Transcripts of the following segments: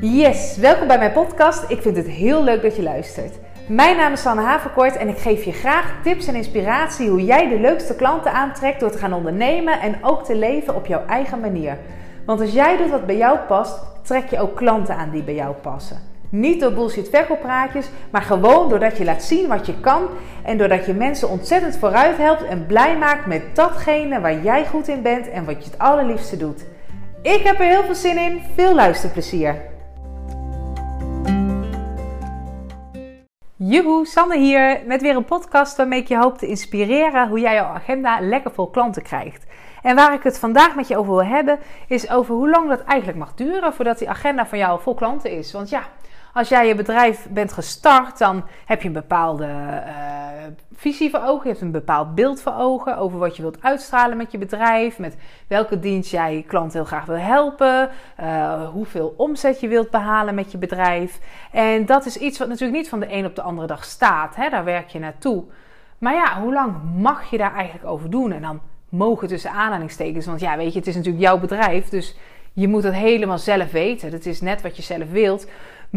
Yes, welkom bij mijn podcast. Ik vind het heel leuk dat je luistert. Mijn naam is Sanne Haverkort en ik geef je graag tips en inspiratie hoe jij de leukste klanten aantrekt door te gaan ondernemen en ook te leven op jouw eigen manier. Want als jij doet wat bij jou past, trek je ook klanten aan die bij jou passen. Niet door bullshit verkooppraatjes, maar gewoon doordat je laat zien wat je kan en doordat je mensen ontzettend vooruit helpt en blij maakt met datgene waar jij goed in bent en wat je het allerliefste doet. Ik heb er heel veel zin in. Veel luisterplezier. Joehoe, Sanne hier met weer een podcast waarmee ik je hoop te inspireren hoe jij jouw agenda lekker vol klanten krijgt. En waar ik het vandaag met je over wil hebben, is over hoe lang dat eigenlijk mag duren voordat die agenda van jou vol klanten is. Want ja, als jij je bedrijf bent gestart, dan heb je een bepaalde uh, visie voor ogen. Je hebt een bepaald beeld voor ogen over wat je wilt uitstralen met je bedrijf. Met welke dienst jij klant heel graag wil helpen. Uh, hoeveel omzet je wilt behalen met je bedrijf. En dat is iets wat natuurlijk niet van de een op de andere dag staat. Hè? Daar werk je naartoe. Maar ja, hoe lang mag je daar eigenlijk over doen? En dan mogen tussen aanhalingstekens. Want ja, weet je, het is natuurlijk jouw bedrijf. Dus je moet het helemaal zelf weten. Dat is net wat je zelf wilt.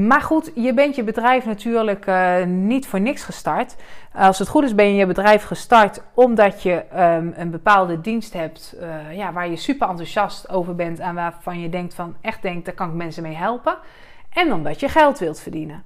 Maar goed, je bent je bedrijf natuurlijk uh, niet voor niks gestart. Als het goed is, ben je je bedrijf gestart omdat je um, een bepaalde dienst hebt uh, ja, waar je super enthousiast over bent en waarvan je denkt van echt denkt, daar kan ik mensen mee helpen. En omdat je geld wilt verdienen.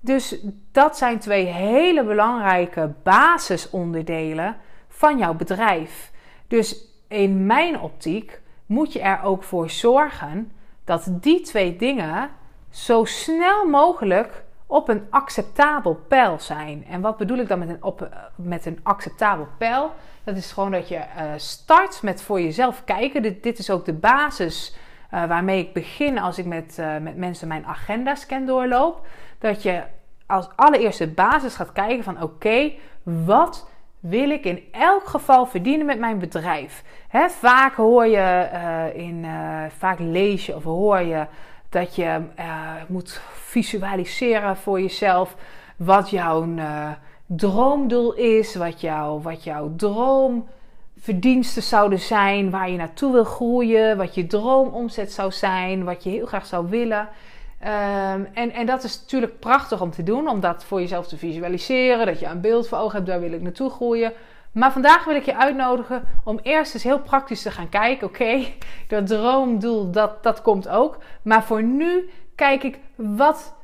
Dus dat zijn twee hele belangrijke basisonderdelen van jouw bedrijf. Dus in mijn optiek moet je er ook voor zorgen dat die twee dingen zo snel mogelijk op een acceptabel pijl zijn. En wat bedoel ik dan met een, op, met een acceptabel pijl? Dat is gewoon dat je uh, start met voor jezelf kijken. Dit, dit is ook de basis uh, waarmee ik begin als ik met, met mensen mijn agenda-scan doorloop. Dat je als allereerste basis gaat kijken van oké, wat wil ik in elk geval verdienen met mijn bedrijf? Vaak hoor je in, vaak lees je of hoor je dat je uh, moet visualiseren voor jezelf wat jouw uh, droomdoel is, wat, jou, wat jouw droomverdiensten zouden zijn, waar je naartoe wil groeien, wat je droomomzet zou zijn, wat je heel graag zou willen. Um, en, en dat is natuurlijk prachtig om te doen, om dat voor jezelf te visualiseren, dat je een beeld voor ogen hebt, daar wil ik naartoe groeien. Maar vandaag wil ik je uitnodigen om eerst eens heel praktisch te gaan kijken. Oké, dat droomdoel, dat, dat komt ook. Maar voor nu kijk ik, wat,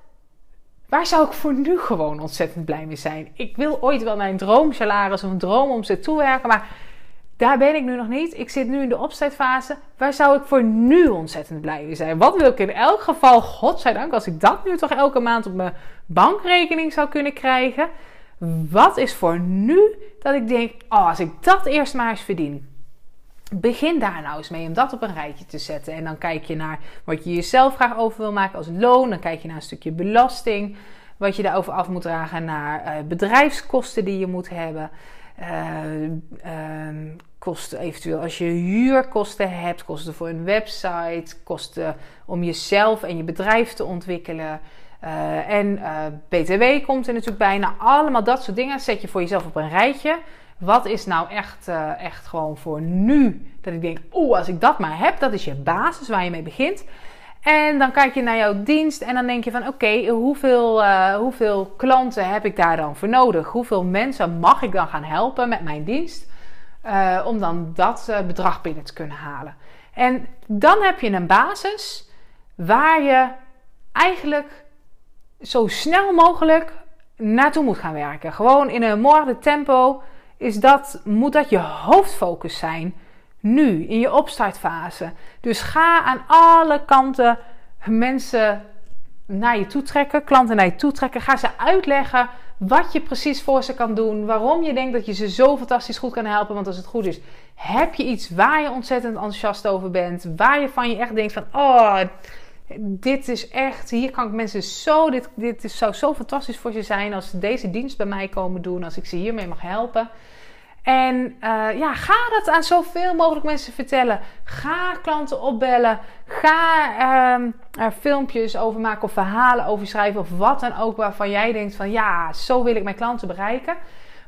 waar zou ik voor nu gewoon ontzettend blij mee zijn? Ik wil ooit wel een droomsalaris of een droomomzet toewerken, maar daar ben ik nu nog niet. Ik zit nu in de opstartfase. Waar zou ik voor nu ontzettend blij mee zijn? Wat wil ik in elk geval, godzijdank, als ik dat nu toch elke maand op mijn bankrekening zou kunnen krijgen wat is voor nu dat ik denk, oh, als ik dat eerst maar eens verdien. Begin daar nou eens mee om dat op een rijtje te zetten. En dan kijk je naar wat je jezelf graag over wil maken als loon. Dan kijk je naar een stukje belasting. Wat je daarover af moet dragen. Naar uh, bedrijfskosten die je moet hebben. Uh, uh, kosten eventueel als je huurkosten hebt. Kosten voor een website. Kosten om jezelf en je bedrijf te ontwikkelen. Uh, en uh, BTW komt er natuurlijk bij. Nou, allemaal dat soort dingen zet je voor jezelf op een rijtje. Wat is nou echt, uh, echt gewoon voor nu? Dat ik denk, oeh, als ik dat maar heb, dat is je basis waar je mee begint. En dan kijk je naar jouw dienst en dan denk je van oké, hoeveel, hoeveel klanten heb ik daar dan voor nodig? Hoeveel mensen mag ik dan gaan helpen met mijn dienst? om dan dat bedrag binnen te kunnen halen. En dan heb je een basis waar je eigenlijk zo snel mogelijk naartoe moet gaan werken. Gewoon in een morgen tempo is dat, moet dat je hoofdfocus zijn. Nu, in je opstartfase. Dus ga aan alle kanten mensen naar je toe trekken, klanten naar je toe trekken. Ga ze uitleggen wat je precies voor ze kan doen. Waarom je denkt dat je ze zo fantastisch goed kan helpen. Want als het goed is, heb je iets waar je ontzettend enthousiast over bent. Waar je van je echt denkt van, oh, dit is echt, hier kan ik mensen zo, dit, dit is, zou zo fantastisch voor ze zijn als ze deze dienst bij mij komen doen, als ik ze hiermee mag helpen. En uh, ja, ga dat aan zoveel mogelijk mensen vertellen. Ga klanten opbellen. Ga um, er filmpjes over maken of verhalen over schrijven of wat dan ook waarvan jij denkt van ja, zo wil ik mijn klanten bereiken.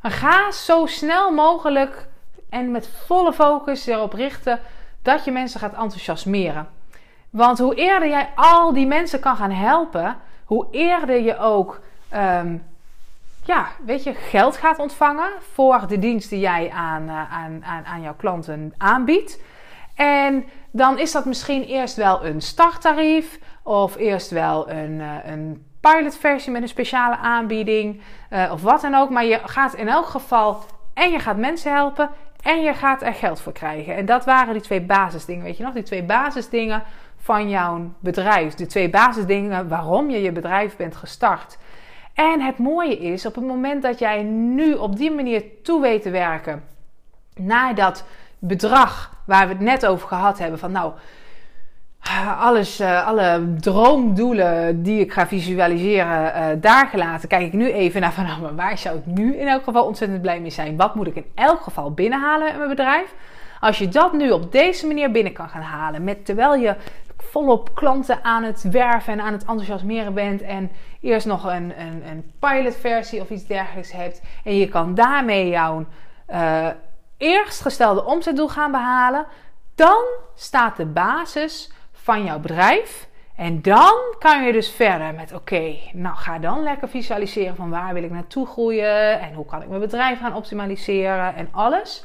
Ga zo snel mogelijk en met volle focus erop richten dat je mensen gaat enthousiasmeren. Want hoe eerder jij al die mensen kan gaan helpen, hoe eerder je ook ehm, ja, weet je, geld gaat ontvangen voor de dienst die jij aan, uh, aan, aan, aan jouw klanten aanbiedt. En dan is dat misschien eerst wel een starttarief of eerst wel een, uh, een pilotversie met een speciale aanbieding uh, of wat dan ook. Maar je gaat in elk geval en je gaat mensen helpen en je gaat er geld voor krijgen. En dat waren die twee basisdingen, weet je nog? Die twee basisdingen van jouw bedrijf. De twee basisdingen waarom je je bedrijf bent gestart. En het mooie is, op het moment dat jij nu op die manier toe weet te werken naar dat bedrag waar we het net over gehad hebben, van nou, alles, uh, alle droomdoelen die ik ga visualiseren, uh, daar gelaten, kijk ik nu even naar van nou, maar waar zou ik nu in elk geval ontzettend blij mee zijn? Wat moet ik in elk geval binnenhalen in mijn bedrijf? Als je dat nu op deze manier binnen kan gaan halen, met, terwijl je volop klanten aan het werven en aan het enthousiasmeren bent en eerst nog een, een, een pilotversie of iets dergelijks hebt en je kan daarmee jouw uh, eerst gestelde omzetdoel gaan behalen, dan staat de basis van jouw bedrijf. En dan kan je dus verder met: oké, nou ga dan lekker visualiseren van waar wil ik naartoe groeien en hoe kan ik mijn bedrijf gaan optimaliseren en alles.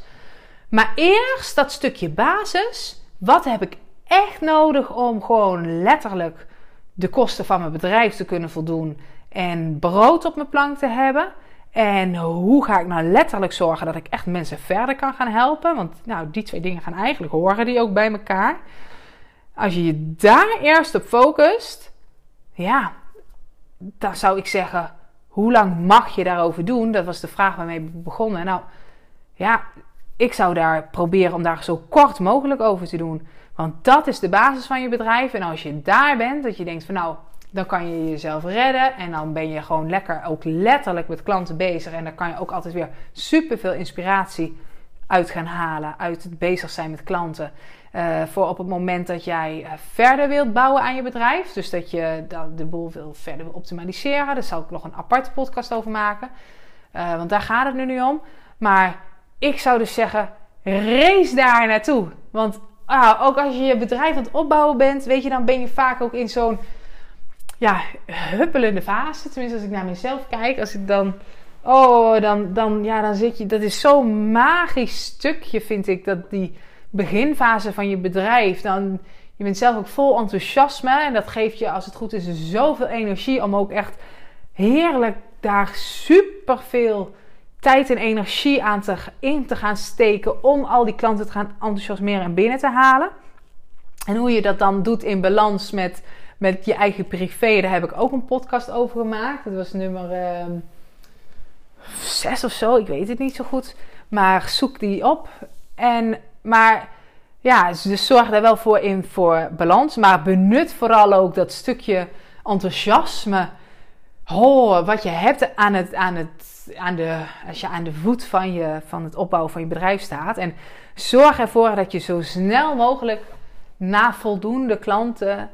Maar eerst dat stukje basis. Wat heb ik echt nodig om gewoon letterlijk de kosten van mijn bedrijf te kunnen voldoen en brood op mijn plank te hebben? En hoe ga ik nou letterlijk zorgen dat ik echt mensen verder kan gaan helpen? Want nou, die twee dingen gaan eigenlijk horen die ook bij elkaar. Als je je daar eerst op focust, ja, dan zou ik zeggen, hoe lang mag je daarover doen? Dat was de vraag waarmee we begonnen. Nou, ja, ik zou daar proberen om daar zo kort mogelijk over te doen. Want dat is de basis van je bedrijf. En als je daar bent, dat je denkt van nou, dan kan je jezelf redden. En dan ben je gewoon lekker ook letterlijk met klanten bezig. En dan kan je ook altijd weer super veel inspiratie uit gaan halen. Uit het bezig zijn met klanten. Uh, voor op het moment dat jij uh, verder wilt bouwen aan je bedrijf. Dus dat je de boel wil verder wil optimaliseren. Daar zal ik nog een aparte podcast over maken. Uh, want daar gaat het nu niet om. Maar ik zou dus zeggen, race daar naartoe. Want ah, ook als je je bedrijf aan het opbouwen bent, weet je, dan ben je vaak ook in zo'n ja, huppelende fase. Tenminste, als ik naar mezelf kijk, als ik dan. Oh, dan, dan, ja, dan zit je. Dat is zo'n magisch stukje, vind ik. Dat die beginfase van je bedrijf. Dan, je bent zelf ook vol enthousiasme. En dat geeft je, als het goed is, zoveel energie om ook echt heerlijk daar super veel tijd en energie aan te, in te gaan steken om al die klanten te gaan enthousiasmeren en binnen te halen. En hoe je dat dan doet in balans met, met je eigen privé, daar heb ik ook een podcast over gemaakt. Dat was nummer uh, zes of zo, ik weet het niet zo goed. Maar zoek die op. En, maar ja, dus zorg daar wel voor in voor balans. Maar benut vooral ook dat stukje enthousiasme. Oh, wat je hebt aan het, aan het aan de, als je aan de voet van, je, van het opbouwen van je bedrijf staat. En zorg ervoor dat je zo snel mogelijk na voldoende klanten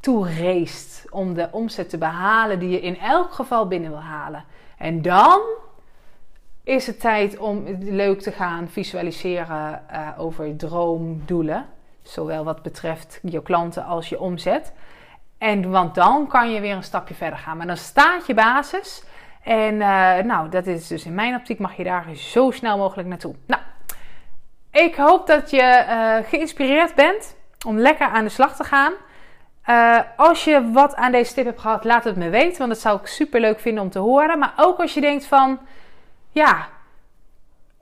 toe race om de omzet te behalen die je in elk geval binnen wil halen. En dan is het tijd om leuk te gaan visualiseren uh, over droomdoelen. Zowel wat betreft je klanten als je omzet. En want dan kan je weer een stapje verder gaan. Maar dan staat je basis. En uh, nou, dat is dus in mijn optiek mag je daar zo snel mogelijk naartoe. Nou, ik hoop dat je uh, geïnspireerd bent om lekker aan de slag te gaan. Uh, als je wat aan deze tip hebt gehad, laat het me weten, want dat zou ik super leuk vinden om te horen. Maar ook als je denkt van, ja,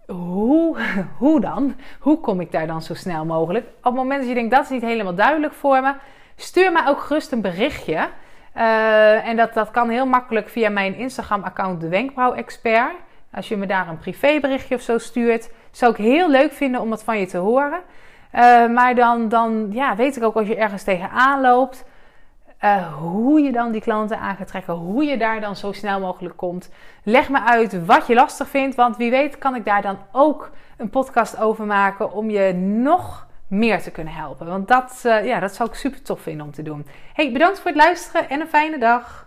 hoe, hoe dan? Hoe kom ik daar dan zo snel mogelijk? Op het moment dat je denkt dat is niet helemaal duidelijk voor me, stuur me ook gerust een berichtje. Uh, en dat, dat kan heel makkelijk via mijn Instagram-account, de Wenkbrauw-expert. Als je me daar een privéberichtje of zo stuurt, zou ik heel leuk vinden om dat van je te horen. Uh, maar dan, dan ja, weet ik ook als je ergens tegenaan loopt, uh, hoe je dan die klanten aan gaat trekken, hoe je daar dan zo snel mogelijk komt. Leg me uit wat je lastig vindt, want wie weet kan ik daar dan ook een podcast over maken om je nog meer te kunnen helpen. Want dat, uh, ja, dat zou ik super tof vinden om te doen. Hey, bedankt voor het luisteren en een fijne dag.